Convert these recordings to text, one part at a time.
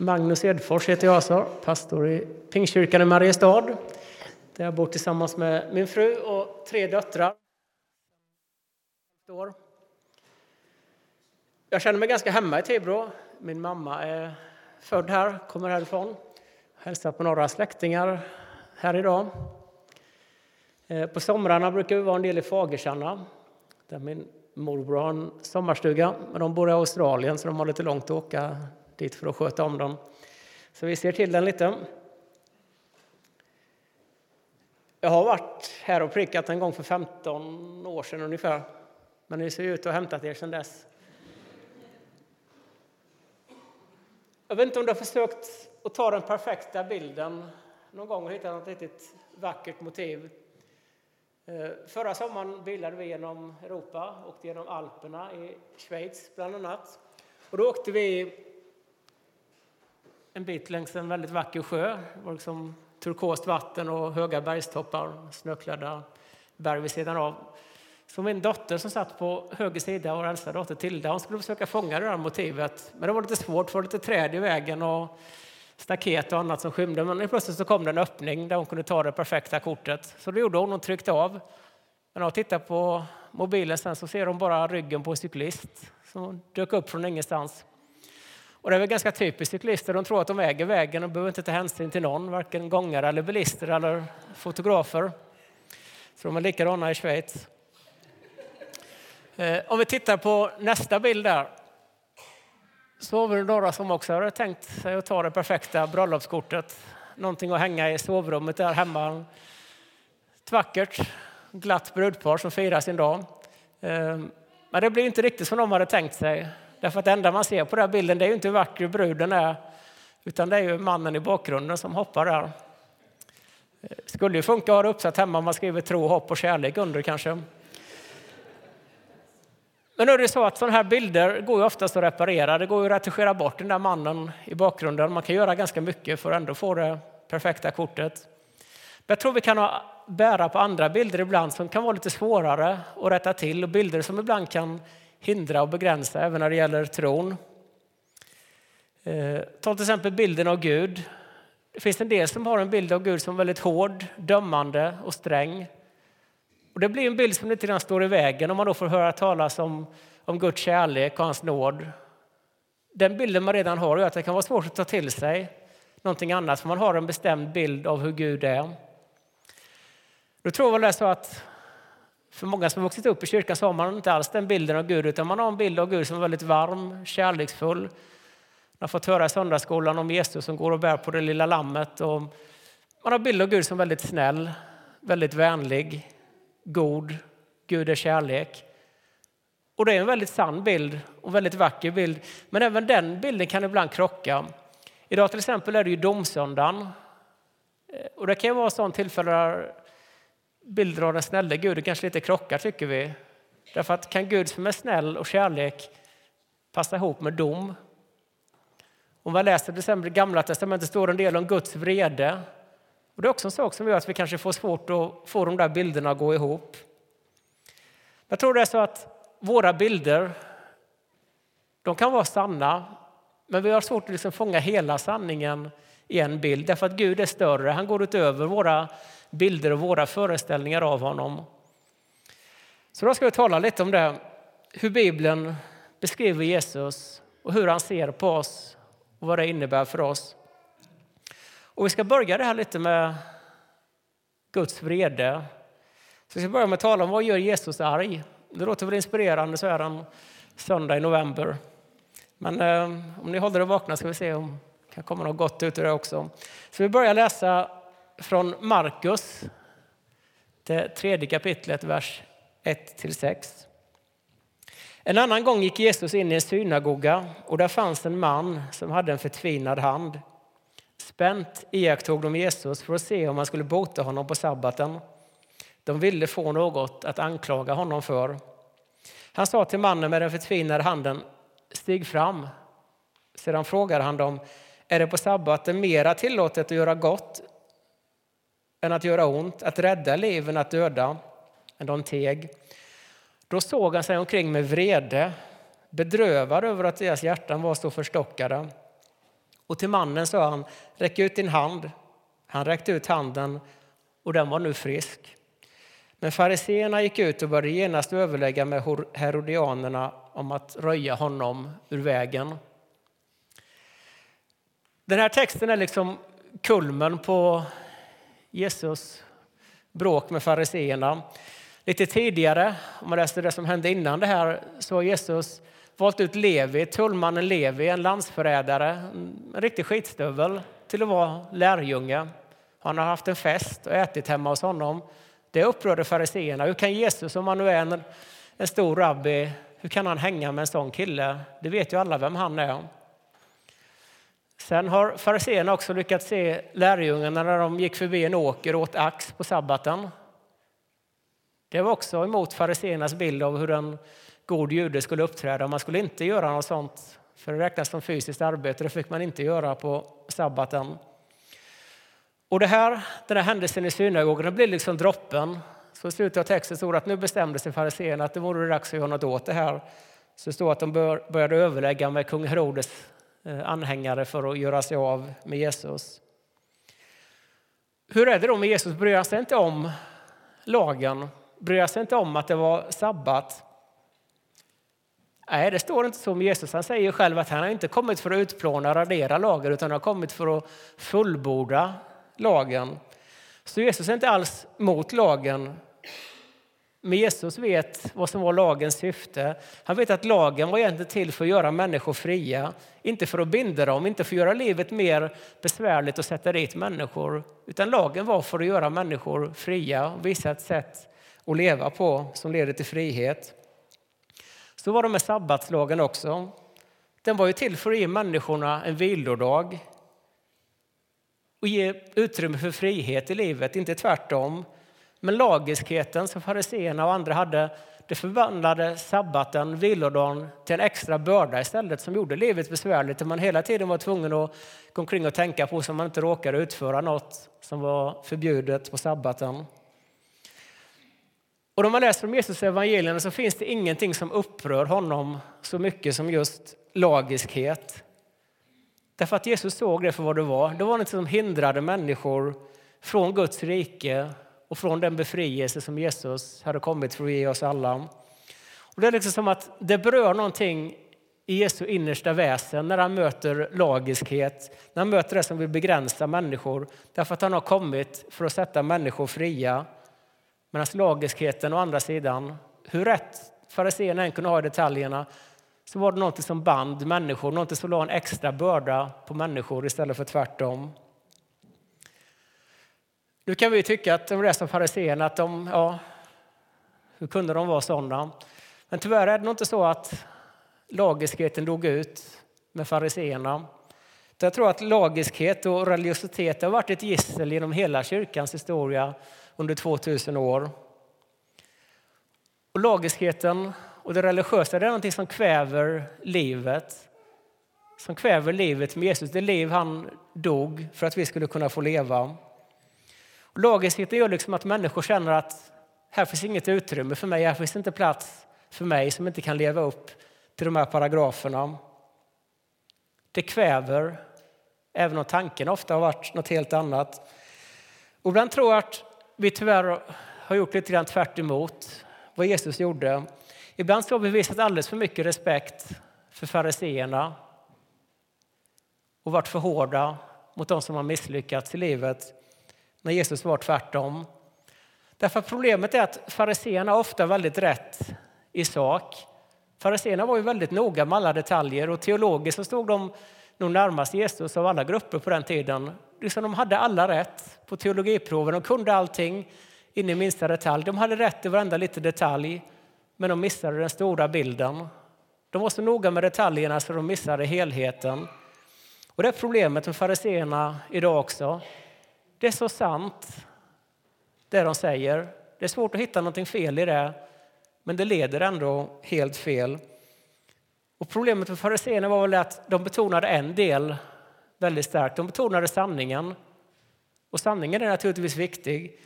Magnus Edfors heter jag alltså, pastor i Pingstkyrkan i Mariestad. Där jag bor tillsammans med min fru och tre döttrar. Jag känner mig ganska hemma i Tibro. Min mamma är född här, kommer härifrån. Hälsar på några släktingar här idag. Eh, på somrarna brukar vi vara en del i Fagersanna där min morbror har en sommarstuga. Men de bor i Australien så de har lite långt att åka dit för att sköta om dem. Så vi ser till den lite. Jag har varit här och prickat en gång för 15 år sedan ungefär. Men ni ser ut att ha hämtat er sedan dess. Jag vet inte om du har försökt att ta den perfekta bilden någon gång och hitta något riktigt vackert motiv. Eh, förra sommaren bilade vi genom Europa, åkte genom Alperna i Schweiz bland annat. Och då åkte vi en bit längs en väldigt vacker sjö. Det var liksom turkost vatten och höga bergstoppar, snöklädda berg vid sidan av. Så min dotter som satt på höger sida, vår äldsta dotter Tilda, hon skulle försöka fånga det där motivet. Men det var lite svårt, för det var lite träd i vägen och staket och annat som skymde. Men plötsligt så kom det en öppning där hon kunde ta det perfekta kortet. Så det gjorde hon, hon tryckte av. Men när hon tittar på mobilen sen så ser hon bara ryggen på en cyklist som dök upp från ingenstans. Och det är väl ganska typiskt cyklister, de tror att de äger vägen och behöver inte ta hänsyn till någon, varken gångare eller bilister eller fotografer. Så de är likadana i Schweiz. Eh, om vi tittar på nästa bild där. Så har vi några som också har tänkt sig att ta det perfekta bröllopskortet. Någonting att hänga i sovrummet där hemma. Ett vackert, glatt brudpar som firar sin dag. Eh, men det blir inte riktigt som de hade tänkt sig. Därför att det enda man ser på den bilden det är ju inte hur vacker bruden är, utan det är ju mannen i bakgrunden som hoppar där. Det skulle ju funka att ha det uppsatt hemma om man skriver tro, hopp och kärlek under kanske. Men nu är det så att sådana här bilder går ju oftast att reparera. Det går ju att retuschera bort den där mannen i bakgrunden. Man kan göra ganska mycket för att ändå få det perfekta kortet. Men jag tror vi kan bära på andra bilder ibland som kan vara lite svårare att rätta till och bilder som ibland kan hindra och begränsa även när det gäller tron. Eh, ta till exempel bilden av Gud. Det finns en del som har en bild av Gud som väldigt hård, dömande och sträng. Och det blir en bild som lite grann står i vägen om man då får höra talas om, om Guds kärlek och hans nåd. Den bilden man redan har gör att det kan vara svårt att ta till sig någonting annat, för man har en bestämd bild av hur Gud är. Då tror väl det är så att för många som har vuxit upp i kyrkan så har man inte alls den bilden av Gud, utan man har en bild av Gud som är väldigt varm, kärleksfull. Man har fått höra i söndagsskolan om Jesus som går och bär på det lilla lammet. Och man har en bild av Gud som väldigt snäll, väldigt vänlig, god. Gud är kärlek. Och det är en väldigt sann bild och väldigt vacker bild. Men även den bilden kan ibland krocka. Idag till exempel är det ju domsöndagen. Eh, och det kan ju vara sådant tillfälle där bilder av den snälla Gud kanske lite krockar tycker vi. Därför att kan Gud som är snäll och kärlek passa ihop med dom? Om man läser till exempel Gamla testamentet står en del om Guds vrede. Och det är också en sak som gör att vi kanske får svårt att få de där bilderna att gå ihop. Jag tror det är så att våra bilder, de kan vara sanna, men vi har svårt att liksom fånga hela sanningen i en bild. Därför att Gud är större, han går utöver våra bilder och våra föreställningar av honom. Så då ska vi tala lite om det, hur Bibeln beskriver Jesus och hur han ser på oss och vad det innebär för oss. Och vi ska börja det här lite med Guds vrede. Så vi ska börja med att tala om vad gör Jesus arg? Det låter väl inspirerande så här en söndag i november. Men eh, om ni håller er vakna ska vi se om det kommer något gott ut ur det också. Så vi börjar läsa från Markus, det tredje kapitlet, vers 1-6. En annan gång gick Jesus in i en synagoga och där fanns en man som hade en förtvinad hand. Spänt iakttog de Jesus för att se om han skulle bota honom på sabbaten. De ville få något att anklaga honom för. Han sa till mannen med den förtvinade handen, stig fram. Sedan frågade han dem, är det på sabbaten mera tillåtet att göra gott än att göra ont, att rädda liv än att döda. Men de teg. Då såg han sig omkring med vrede, bedrövad över att deras hjärtan var så förstockade. Och till mannen sa han, räck ut din hand. Han räckte ut handen och den var nu frisk. Men fariseerna gick ut och började genast överlägga med herodianerna om att röja honom ur vägen. Den här texten är liksom kulmen på Jesus bråk med fariseerna. Lite tidigare, om man läser det som hände innan det här, så har Jesus valt ut Levi, tullmannen Levi, en landsförrädare, en riktig skitstövel, till att vara lärjunge. Han har haft en fest och ätit hemma hos honom. Det upprörde fariseerna. Hur kan Jesus, om han nu är en, en stor rabbi, hur kan han hänga med en sån kille? Det vet ju alla vem han är. Sen har fariseerna också lyckats se lärjungarna när de gick förbi en åker och åt ax på sabbaten. Det var också emot fariseernas bild av hur en god jude skulle uppträda. Man skulle inte göra något sånt, för det räknas som fysiskt arbete. Det fick man inte göra på sabbaten. Och det här, den här händelsen i synagogan blir liksom droppen. Så i slutet av texten står att nu bestämde sig fariséerna att det vore dags att göra något åt det här. Så det står att de började överlägga med kung Herodes Eh, anhängare för att göra sig av med Jesus. Hur är det då med Jesus? Bryr han sig inte om lagen? Bryr han sig inte om att det var sabbat? Nej, det står inte så om Jesus. Han säger själv att han har inte kommit för att utplåna och radera lagen utan har kommit för att fullborda lagen. Så Jesus är inte alls mot lagen. Men Jesus vet vad som var lagens syfte. Han vet att lagen var egentligen till för att göra människor fria, inte för att binda dem, inte för att göra livet mer besvärligt och sätta dit människor. Utan lagen var för att göra människor fria och visa ett sätt att leva på som leder till frihet. Så var det med sabbatslagen också. Den var ju till för att ge människorna en vilodag och ge utrymme för frihet i livet, inte tvärtom. Men lagiskheten som fariseerna och andra hade det förvandlade sabbaten, vilodagen, till en extra börda istället som gjorde livet besvärligt. Man hela tiden var tvungen att gå omkring och tänka på så man inte råkade utföra något som var förbjudet på sabbaten. Och när man läser om Jesus evangelierna så finns det ingenting som upprör honom så mycket som just lagiskhet. Därför att Jesus såg det för vad det var. Det var något som hindrade människor från Guds rike och från den befrielse som Jesus hade kommit för att ge oss alla. Och det är liksom som att det berör någonting i Jesu innersta väsen när han möter lagiskhet, när han möter det som vill begränsa människor. Därför att han har kommit för att sätta människor fria. Medan lagiskheten å andra sidan, hur rätt fariséerna än kunde ha i detaljerna, så var det något som band människor, något som la en extra börda på människor istället för tvärtom. Nu kan vi tycka att de resten av fariséerna, att de, ja, hur kunde de vara sådana? Men tyvärr är det nog inte så att lagiskheten dog ut med fariséerna. Jag tror att lagiskhet och religiositet har varit ett gissel genom hela kyrkans historia under 2000 år. Och lagiskheten och det religiösa det är något som kväver livet. Som kväver livet med Jesus, det liv han dog för att vi skulle kunna få leva. Och lagiskheten gör liksom att människor känner att här finns inget utrymme för mig, här finns inte plats för mig som inte kan leva upp till de här paragraferna. Det kväver, även om tanken ofta har varit något helt annat. Och ibland tror jag att vi tyvärr har gjort lite grann tvärt vad Jesus gjorde. Ibland så har vi visat alldeles för mycket respekt för fariseerna och varit för hårda mot de som har misslyckats i livet när Jesus var tvärtom. Därför problemet är att fariseerna ofta är väldigt rätt i sak. Fariseerna var ju väldigt noga med alla detaljer och teologiskt så stod de nog närmast Jesus av alla grupper på den tiden. Liksom de hade alla rätt på teologiproven, de kunde allting in i minsta detalj. De hade rätt i varenda liten detalj men de missade den stora bilden. De var så noga med detaljerna så de missade helheten. Och det är problemet med fariseerna idag också. Det är så sant, det de säger. Det är svårt att hitta något fel i det, men det leder ändå helt fel. Och problemet med fariséerna var väl att de betonade en del väldigt starkt. De betonade sanningen. Och sanningen är naturligtvis viktig.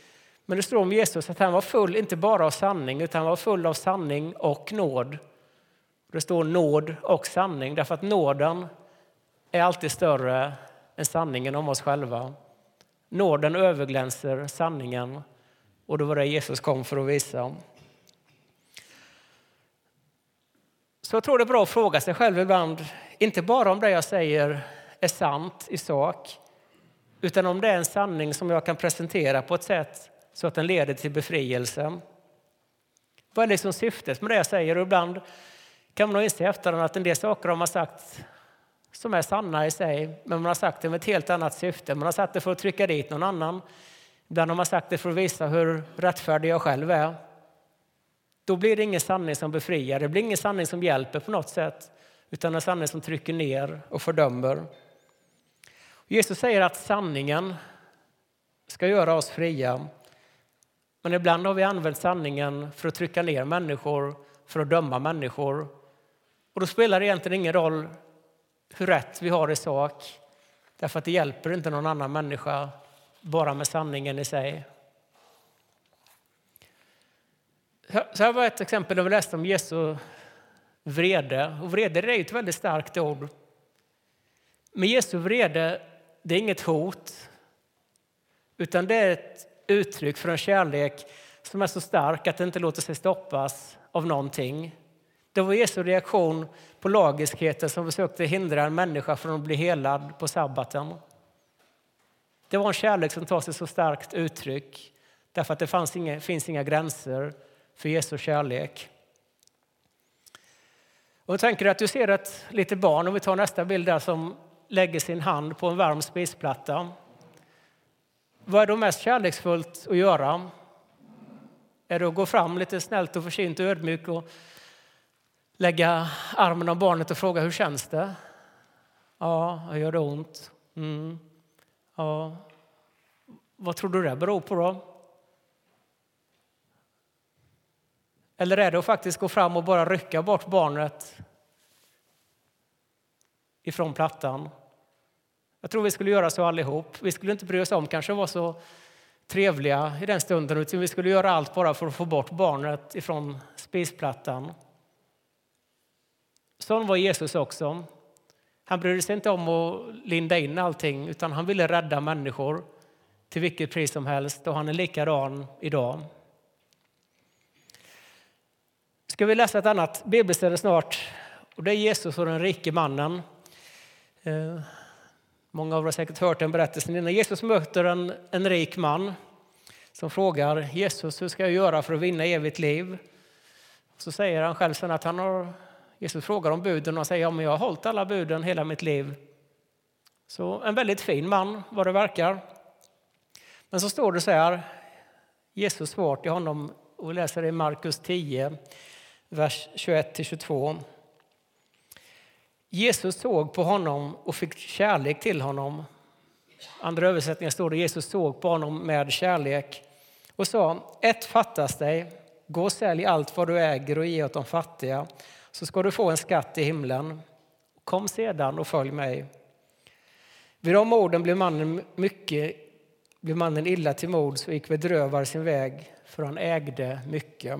Men det står om Jesus att han var full, inte bara av sanning, utan han var full av sanning och nåd. Det står nåd och sanning, därför att nåden är alltid större än sanningen om oss själva. Nåden överglänser sanningen och det var det Jesus kom för att visa. Så jag tror det är bra att fråga sig själv ibland, inte bara om det jag säger är sant i sak, utan om det är en sanning som jag kan presentera på ett sätt så att den leder till befrielse. Vad är liksom syftet med det jag säger? Och ibland kan man inse efterhand att en del saker har man sagt som är sanna i sig, men man har sagt det med ett helt annat syfte. Man har sagt det för att trycka dit någon annan. Ibland har man sagt det för att visa hur rättfärdig jag själv är. Då blir det ingen sanning som befriar, det blir ingen sanning som hjälper på något sätt, utan en sanning som trycker ner och fördömer. Jesus säger att sanningen ska göra oss fria. Men ibland har vi använt sanningen för att trycka ner människor, för att döma människor. Och då spelar det egentligen ingen roll hur rätt vi har i sak. Därför att det hjälper inte någon annan människa bara med sanningen i sig. Så här var ett exempel där vi läste om Jesu vrede. Och vrede är ett väldigt starkt ord. Men Jesu vrede det är inget hot, utan det är ett uttryck för en kärlek som är så stark att den inte låter sig stoppas av någonting. Det var Jesu reaktion på lagiskheten som försökte hindra en människa från att bli helad på sabbaten. Det var en kärlek som tar sig så starkt uttryck därför att det fanns inga, finns inga gränser för Jesu kärlek. Och tänker att du ser ett litet barn, om vi tar nästa bild där, som lägger sin hand på en varm spisplatta. Vad är då mest kärleksfullt att göra? Är det att gå fram lite snällt och försynt och ödmjuk och lägga armen om barnet och fråga hur känns det? Ja, gör det ont? Mm. Ja. Vad tror du det beror på då? Eller är det att faktiskt gå fram och bara rycka bort barnet ifrån plattan? Jag tror vi skulle göra så allihop. Vi skulle inte bry oss om kanske vara så trevliga i den stunden utan vi skulle göra allt bara för att få bort barnet ifrån spisplattan. Sån var Jesus också. Han brydde sig inte om att linda in allting utan han ville rädda människor till vilket pris som helst och han är likadan idag. Ska vi läsa ett annat bibelställe snart och det är Jesus och den rike mannen. Eh, många av er har säkert hört den berättelsen innan. Jesus möter en, en rik man som frågar Jesus hur ska jag göra för att vinna evigt liv. Så säger han själv sen att han har, Jesus frågar om buden och säger ja, men jag har hållit alla buden hela mitt liv. Så en väldigt fin man vad det verkar. Men så står det så här, Jesus svar till honom, och vi läser i Markus 10, vers 21-22. Jesus såg på honom och fick kärlek till honom. Andra översättningar står det Jesus såg på honom med kärlek och sa ett fattas dig. Gå och sälj allt vad du äger och ge åt de fattiga så ska du få en skatt i himlen. Kom sedan och följ mig. Vid de orden blev mannen, mycket, blev mannen illa till mods och gick bedrövad sin väg för han ägde mycket.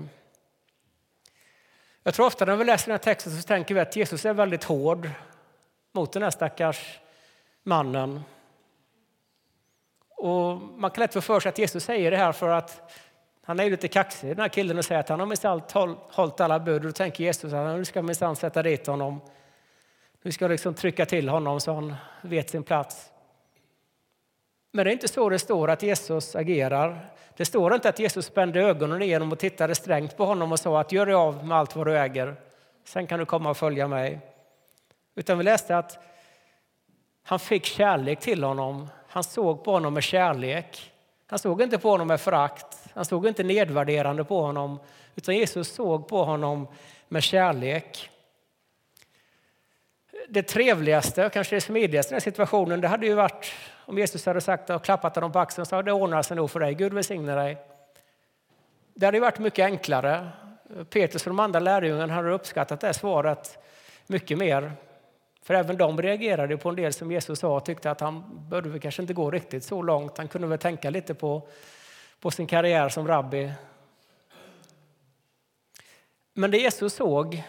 Jag tror ofta när vi läser den här texten så tänker vi att Jesus är väldigt hård mot den här stackars mannen. Och man kan lätt få för sig att Jesus säger det här för att han är lite kaxig den här killen och säger att han har minsann hållit alla bud. Och då tänker Jesus att nu ska minsann sätta dit honom. Nu ska liksom trycka till honom så han vet sin plats. Men det är inte så det står att Jesus agerar. Det står inte att Jesus spände ögonen igenom och tittade strängt på honom och sa att gör dig av med allt vad du äger. Sen kan du komma och följa mig. Utan vi läste att han fick kärlek till honom. Han såg på honom med kärlek. Han såg inte på honom med förakt. Han såg inte nedvärderande på honom. Utan Jesus såg på honom med kärlek. Det trevligaste och kanske det smidigaste i den situationen det hade ju varit om Jesus hade sagt och klappat honom på axeln och sagt det ordnar sig nog för dig, Gud välsigne dig. Det hade varit mycket enklare. Petrus och de andra lärjungarna hade uppskattat det svaret mycket mer. För även de reagerade på en del som Jesus sa och tyckte att han behövde kanske inte gå riktigt så långt. Han kunde väl tänka lite på, på sin karriär som rabbi. Men det Jesus såg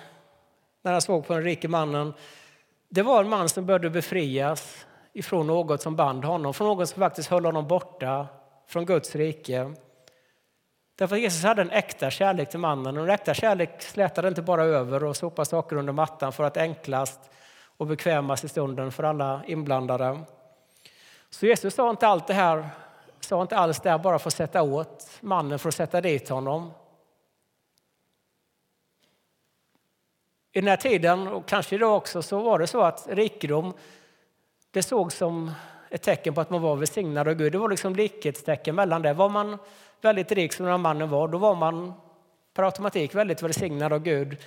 när han såg på den rike mannen Det var en man som började befrias ifrån något som band honom, från något som faktiskt höll honom borta från Guds rike. Därför att Jesus hade en äkta kärlek till mannen och en äkta kärlek slätade inte bara över och sopade saker under mattan för att enklast och bekvämast i stunden för alla inblandade. Så Jesus sa inte allt det här, sa inte alls det här bara för att sätta åt mannen, för att sätta dit honom. I den här tiden, och kanske idag också, så var det så att rikedom det såg som ett tecken på att man var välsignad av Gud. Det var liksom likhetstecken mellan det. Var man väldigt rik som den här mannen var, då var man per automatik väldigt välsignad av Gud.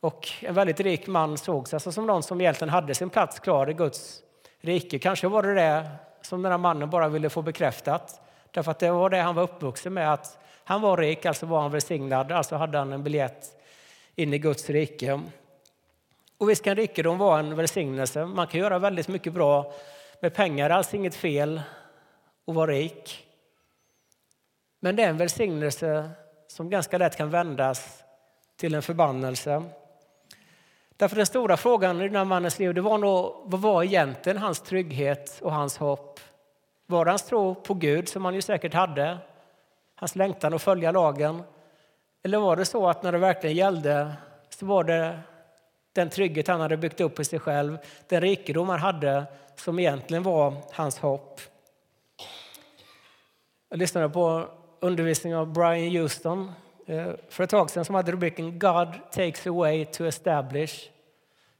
Och en väldigt rik man sågs alltså som någon som egentligen hade sin plats klar i Guds rike. Kanske var det det som den här mannen bara ville få bekräftat. Därför att det var det han var uppvuxen med, att han var rik, alltså var han välsignad, alltså hade han en biljett in i Guds rike. Och visst kan rikedom vara en välsignelse. Man kan göra väldigt mycket bra med pengar. Alls inget fel att vara rik. Men det är en välsignelse som ganska lätt kan vändas till en förbannelse. Därför den stora frågan i den här mannens liv det var nog, vad var egentligen hans trygghet och hans hopp? Var det hans tro på Gud, som han ju säkert hade, hans längtan att följa lagen? Eller var det så att när det verkligen gällde så var det den trygghet han hade byggt upp i sig själv, den rikedom han hade som egentligen var hans hopp. Jag lyssnade på undervisning av Brian Houston Eh, för ett tag sedan som hade rubriken God takes away to establish.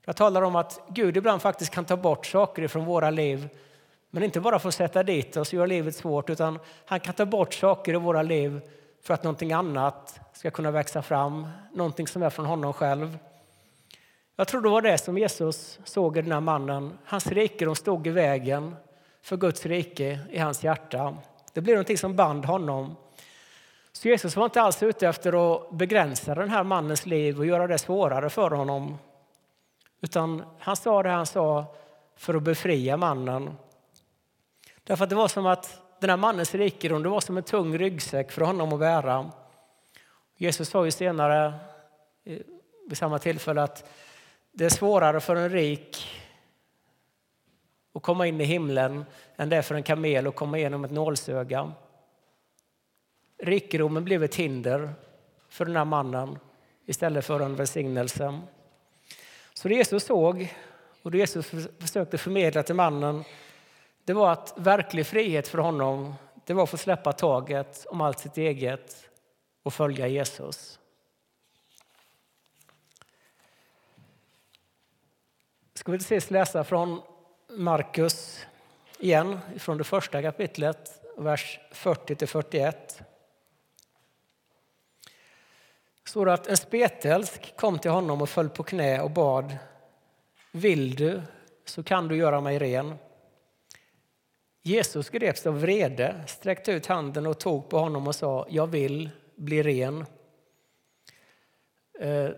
Jag talar om att Gud ibland faktiskt kan ta bort saker från våra liv men inte bara för att sätta dit oss och göra livet svårt utan han kan ta bort saker i våra liv för att någonting annat ska kunna växa fram, någonting som är från honom själv. Jag tror det var det som Jesus såg i den här mannen. Hans rikedom stod i vägen för Guds rike i hans hjärta. Det blev någonting som band honom. Så Jesus var inte alls ute efter att begränsa den här mannens liv och göra det svårare för honom. Utan han sa det han sa för att befria mannen. Därför att det var som att den här mannens rikedom det var som en tung ryggsäck för honom att bära. Jesus sa ju senare eh, vid samma tillfälle att det är svårare för en rik att komma in i himlen än det är för en kamel att komma igenom ett nålsöga. Rikedomen blev ett hinder för den här mannen istället för en välsignelse. Så det Jesus såg och det Jesus försökte förmedla till mannen det var att verklig frihet för honom det var att få släppa taget om allt sitt eget och följa Jesus. ska vi till läsa från Markus igen, från det första kapitlet, vers 40-41. Det att en spetälsk kom till honom och föll på knä och bad. Vill du, så kan du göra mig ren. Jesus greps av vrede, sträckte ut handen och tog på honom och sa, jag vill bli ren. Eh,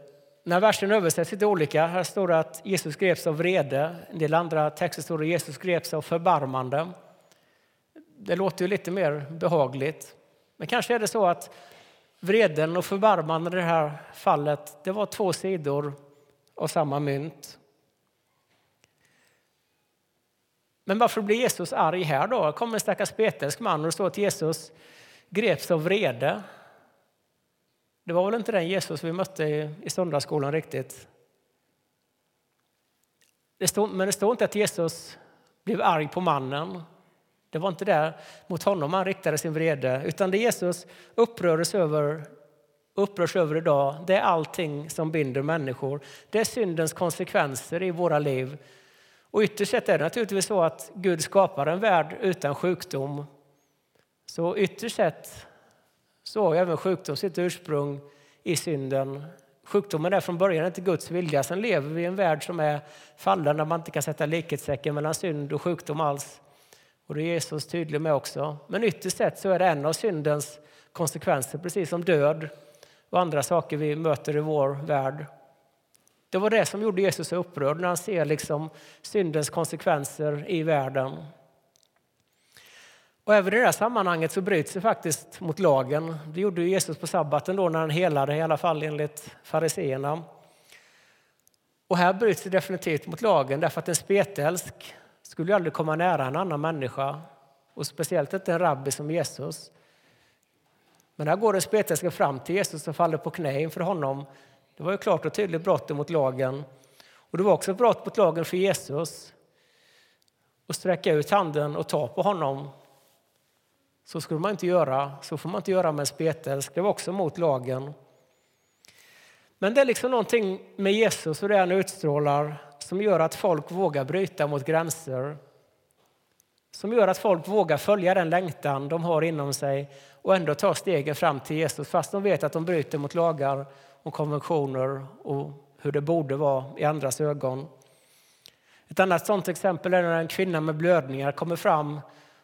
när versen översätts lite olika, här står det att Jesus greps av vrede. En del andra texter står det att Jesus greps av förbarmande. Det låter ju lite mer behagligt. Men kanske är det så att vreden och förbarman i det här fallet, det var två sidor av samma mynt. Men varför blir Jesus arg här då? Det kommer en stackars spetälsk man och det står att Jesus greps av vrede. Det var väl inte den Jesus vi mötte i, i söndagsskolan riktigt. Det stod, men det står inte att Jesus blev arg på mannen. Det var inte där mot honom han riktade sin vrede. Utan det Jesus upprörs över, upprörs över idag, det är allting som binder människor. Det är syndens konsekvenser i våra liv. Och ytterst sett är det naturligtvis så att Gud skapar en värld utan sjukdom. Så ytterst sett så har även sjukdom sitt ursprung i synden. Sjukdomen är från början inte Guds vilja. Sen lever vi i en värld som är fallen där man inte kan sätta likhetstecken mellan synd och sjukdom alls. Och det är Jesus tydlig med också. Men ytterst sett så är det en av syndens konsekvenser, precis som död och andra saker vi möter i vår värld. Det var det som gjorde Jesus upprörd när han ser liksom syndens konsekvenser i världen. Och även i det här sammanhanget så bryts det faktiskt mot lagen. Det gjorde Jesus på sabbaten då när han helade, i alla fall enligt fariseerna. Och här bryts det definitivt mot lagen därför att en spetälsk skulle aldrig komma nära en annan människa och speciellt inte en rabbi som Jesus. Men här går den spetälske fram till Jesus och faller på knä inför honom. Det var ju klart och tydligt brott mot lagen. Och det var också ett brott mot lagen för Jesus att sträcka ut handen och ta på honom. Så skulle man inte göra. Så får man inte göra med en spetälsk. Det var också mot lagen. Men det är liksom någonting med Jesus och det han utstrålar som gör att folk vågar bryta mot gränser. Som gör att folk vågar följa den längtan de har inom sig och ändå ta stegen fram till Jesus fast de vet att de bryter mot lagar och konventioner och hur det borde vara i andras ögon. Ett annat sånt exempel är när en kvinna med blödningar kommer fram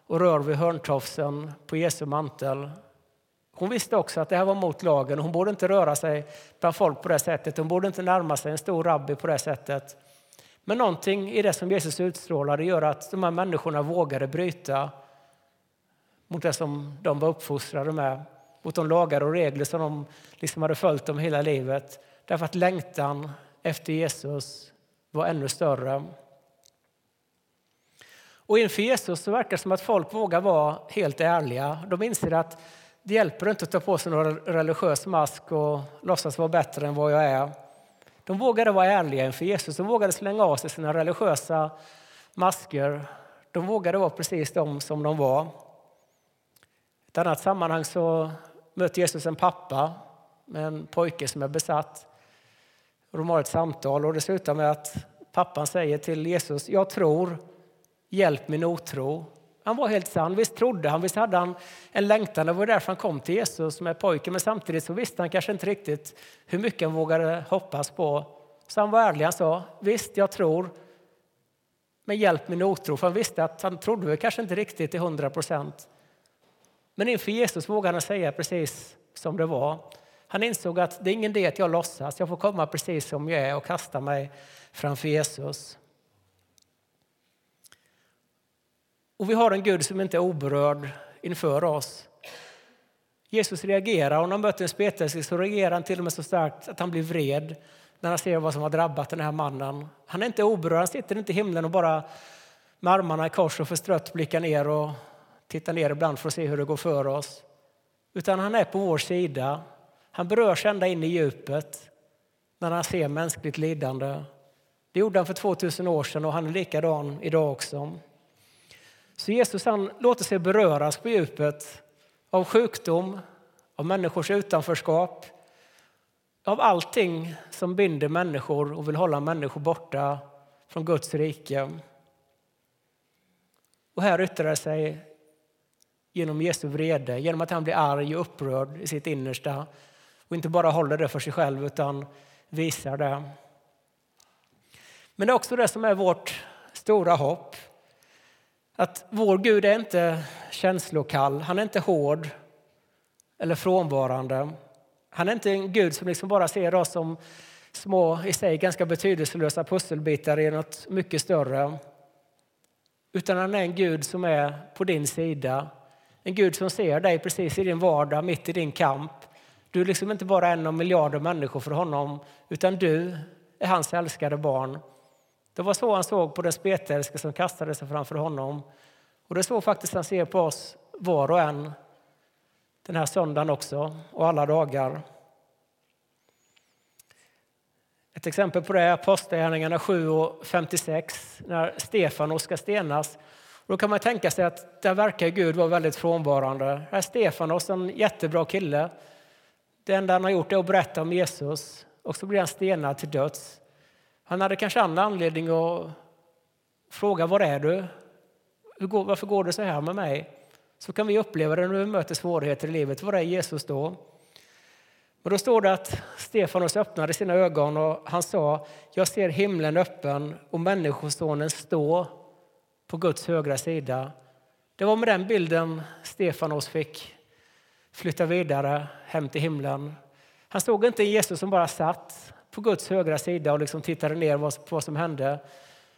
och rör vid hörntofsen på Jesu mantel. Hon visste också att det här var mot lagen. Hon borde inte röra sig bland folk på det sättet. Hon borde inte närma sig en stor rabbi på det sättet. Men någonting i det som Jesus utstrålade gör att de här människorna vågade bryta mot det som de var uppfostrade med, mot de lagar och regler som de liksom hade följt dem hela livet. Därför att längtan efter Jesus var ännu större. Och inför Jesus så verkar det som att folk vågar vara helt ärliga. De inser att det hjälper inte att ta på sig någon religiös mask och låtsas vara bättre än vad jag är. De vågade vara ärliga inför Jesus. De vågade slänga av sig sina religiösa masker. De vågade vara precis de som de var. I ett annat sammanhang så möter Jesus en pappa med en pojke som är besatt. De har ett samtal och det slutar med att pappan säger till Jesus, jag tror, hjälp min otro. Han var helt sann. Visst trodde han, visst hade han en längtan. Det var därför han kom till Jesus med pojken. Men samtidigt så visste han kanske inte riktigt hur mycket han vågade hoppas på. Så han var ärlig. Han sa, visst jag tror, men hjälp min otro. För han visste att han trodde väl kanske inte riktigt till hundra procent. Men inför Jesus vågade han säga precis som det var. Han insåg att det är ingen idé att jag låtsas. Jag får komma precis som jag är och kasta mig framför Jesus. Och vi har en Gud som inte är oberörd inför oss. Jesus reagerar. Om han möter en spetälske så reagerar han till och med så starkt att han blir vred när han ser vad som har drabbat den här mannen. Han är inte oberörd, han sitter inte i himlen och bara med armarna i kors och förstrött blickar ner och tittar ner ibland för att se hur det går för oss. Utan han är på vår sida. Han berörs ända in i djupet när han ser mänskligt lidande. Det gjorde han för 2000 år sedan och han är likadan idag också. Så Jesus han låter sig beröras på djupet av sjukdom, av människors utanförskap, av allting som binder människor och vill hålla människor borta från Guds rike. Och här yttrar det sig genom Jesu vrede, genom att han blir arg och upprörd i sitt innersta och inte bara håller det för sig själv utan visar det. Men det är också det som är vårt stora hopp. Att vår Gud är inte känslokall, han är inte hård eller frånvarande. Han är inte en Gud som liksom bara ser oss som små, i sig ganska betydelselösa pusselbitar i något mycket större. Utan han är en Gud som är på din sida. En Gud som ser dig precis i din vardag, mitt i din kamp. Du är liksom inte bara en av miljarder människor för honom, utan du är hans älskade barn. Det var så han såg på den spetälske som kastade sig framför honom. Och det är så faktiskt han ser på oss var och en den här söndagen också och alla dagar. Ett exempel på det är Apostlagärningarna 7 och 56 när Stefanos ska stenas. Och då kan man tänka sig att där verkar Gud vara väldigt frånvarande. Här är Stefanos, en jättebra kille. Det enda han har gjort är att berätta om Jesus och så blir han stenad till döds. Han hade kanske andra anledning att fråga var är du? Varför går det så här med mig? Så kan vi uppleva det när vi möter svårigheter i livet. Var är Jesus då? Och då står det att Stefanos öppnade sina ögon och han sa Jag ser himlen öppen och Människosonen stå på Guds högra sida. Det var med den bilden Stefanos fick flytta vidare hem till himlen. Han såg inte Jesus som bara satt på Guds högra sida och liksom tittade ner på vad som hände.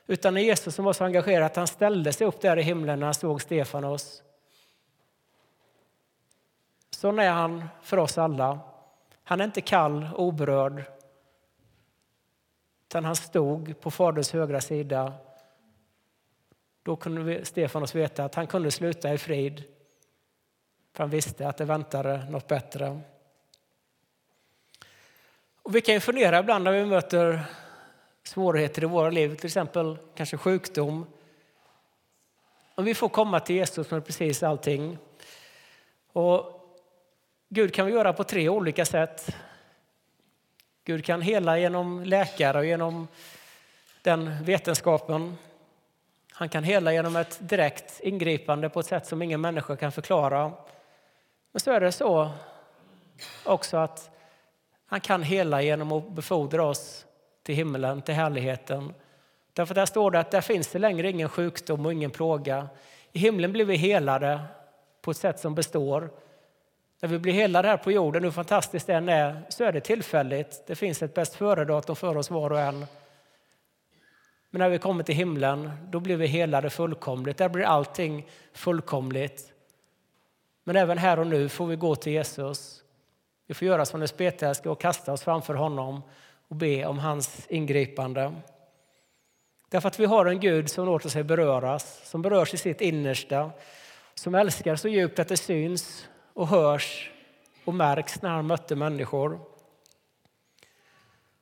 Utan när Jesus som var så engagerad att han ställde sig upp där i himlen när han såg Stefanos. Så är han för oss alla. Han är inte kall och oberörd. utan han stod på Faderns högra sida. Då kunde Stefanos veta att han kunde sluta i frid. För han visste att det väntade något bättre. Och vi kan ju fundera ibland när vi möter svårigheter i våra liv, till exempel kanske sjukdom. Om vi får komma till Jesus med precis allting. Och Gud kan vi göra på tre olika sätt. Gud kan hela genom läkare och genom den vetenskapen. Han kan hela genom ett direkt ingripande på ett sätt som ingen människa kan förklara. Men så är det så också att han kan hela genom att befordra oss till himlen, till härligheten. Därför där står det att där finns det längre ingen sjukdom och ingen plåga. I himlen blir vi helade på ett sätt som består. När vi blir helade här på jorden, hur fantastiskt det än är, så är det tillfälligt. Det finns ett bäst före-datum för oss var och en. Men när vi kommer till himlen, då blir vi helade fullkomligt. Där blir allting fullkomligt. Men även här och nu får vi gå till Jesus. Vi får göra som den spetälske och kasta oss framför honom och be om hans ingripande. Därför att vi har en Gud som låter sig beröras, som berörs i sitt innersta, som älskar så djupt att det syns och hörs och märks när han mötte människor.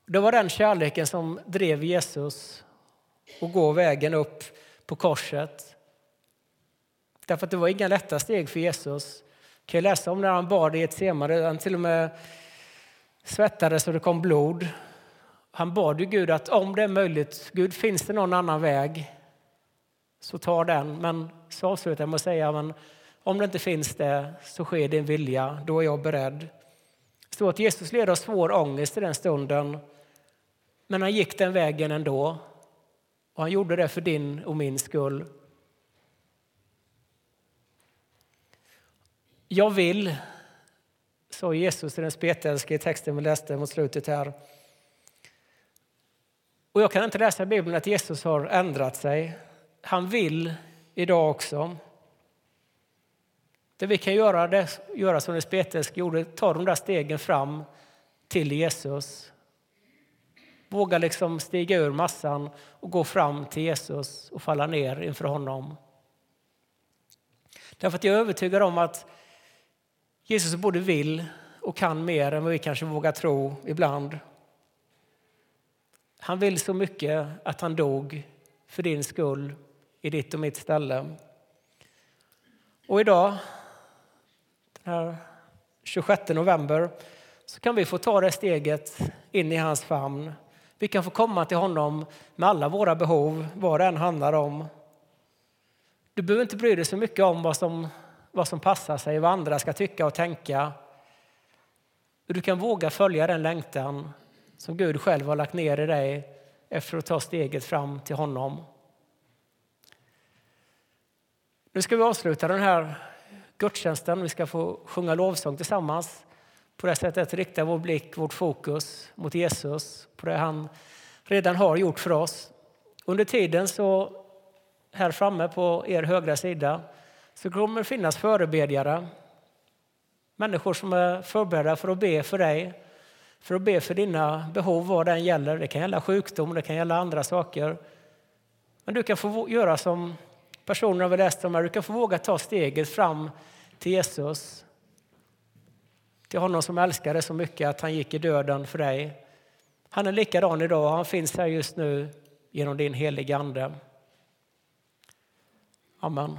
Det var den kärleken som drev Jesus att gå vägen upp på korset. Därför att det var inga lätta steg för Jesus. Jag kan läsa om när han bad i ett semare, han till och med svettades så det kom blod. Han bad ju Gud att om det är möjligt, Gud finns det någon annan väg så ta den. Men så avslutar jag med att säga, men om det inte finns det så sker din vilja, då är jag beredd. Så att Jesus led av svår ångest i den stunden, men han gick den vägen ändå. Och han gjorde det för din och min skull. Jag vill, sa Jesus till den spetälske i texten vi läste mot slutet här. Och jag kan inte läsa i Bibeln att Jesus har ändrat sig. Han vill idag också. Det vi kan göra, det, göra som den spetälske gjorde, ta de där stegen fram till Jesus. Våga liksom stiga ur massan och gå fram till Jesus och falla ner inför honom. Därför att jag är övertygad om att Jesus både vill och kan mer än vad vi kanske vågar tro ibland. Han vill så mycket att han dog för din skull i ditt och mitt ställe. Och idag, den här 26 november, så kan vi få ta det steget in i hans famn. Vi kan få komma till honom med alla våra behov, vad det än handlar om. Du behöver inte bry dig så mycket om vad som, vad som passar sig, vad andra ska tycka och tänka. Du kan våga följa den längtan som Gud själv har lagt ner i dig efter att ta steget fram till honom. Nu ska vi avsluta den här gudstjänsten. Vi ska få sjunga lovsång tillsammans. På det sättet rikta vår blick, vårt fokus mot Jesus, på det han redan har gjort för oss. Under tiden så här framme på er högra sida så kommer det finnas förebedjare. Människor som är förberedda för att be för dig, för att be för dina behov vad den gäller. Det kan gälla sjukdom, det kan gälla andra saker. Men du kan få göra som personerna vi läste om här. Du kan få våga ta steget fram till Jesus. Till honom som älskar dig så mycket att han gick i döden för dig. Han är likadan idag han finns här just nu genom din heliga Ande. Amen.